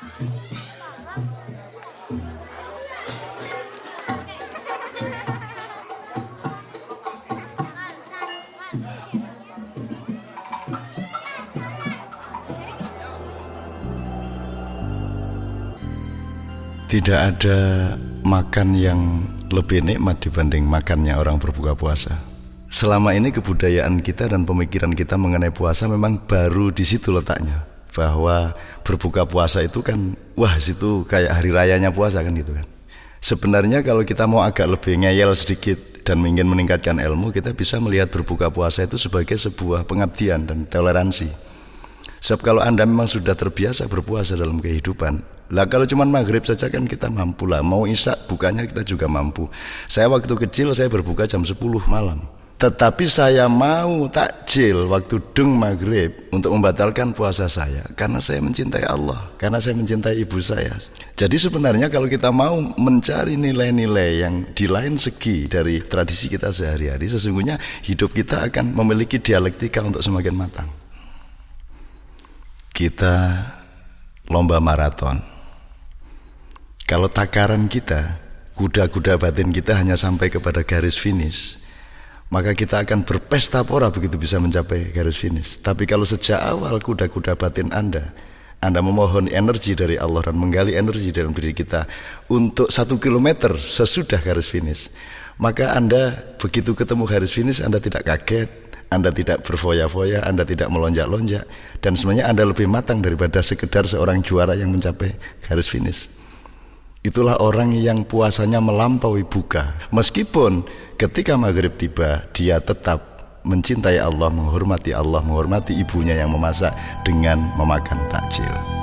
Tidak ada makan yang lebih nikmat dibanding makannya orang berbuka puasa. Selama ini kebudayaan kita dan pemikiran kita mengenai puasa memang baru di situ letaknya. Bahwa berbuka puasa itu kan, wah situ kayak hari rayanya puasa kan gitu kan. Sebenarnya kalau kita mau agak lebih ngeyel sedikit dan ingin meningkatkan ilmu, kita bisa melihat berbuka puasa itu sebagai sebuah pengabdian dan toleransi. Sebab kalau Anda memang sudah terbiasa berpuasa dalam kehidupan, lah kalau cuma maghrib saja kan kita mampu lah. Mau isak bukanya kita juga mampu. Saya waktu kecil saya berbuka jam 10 malam. Tetapi saya mau takjil waktu dung maghrib untuk membatalkan puasa saya karena saya mencintai Allah, karena saya mencintai ibu saya. Jadi sebenarnya kalau kita mau mencari nilai-nilai yang di lain segi dari tradisi kita sehari-hari, sesungguhnya hidup kita akan memiliki dialektika untuk semakin matang. Kita lomba maraton. Kalau takaran kita, kuda-kuda batin kita hanya sampai kepada garis finish, maka kita akan berpesta pora begitu bisa mencapai garis finish. Tapi kalau sejak awal kuda-kuda batin Anda, Anda memohon energi dari Allah dan menggali energi dalam diri kita untuk satu kilometer sesudah garis finish, maka Anda begitu ketemu garis finish Anda tidak kaget, anda tidak berfoya-foya, Anda tidak melonjak-lonjak dan sebenarnya Anda lebih matang daripada sekedar seorang juara yang mencapai garis finish. Itulah orang yang puasanya melampaui buka. Meskipun ketika maghrib tiba, dia tetap mencintai Allah, menghormati Allah, menghormati ibunya yang memasak dengan memakan takjil.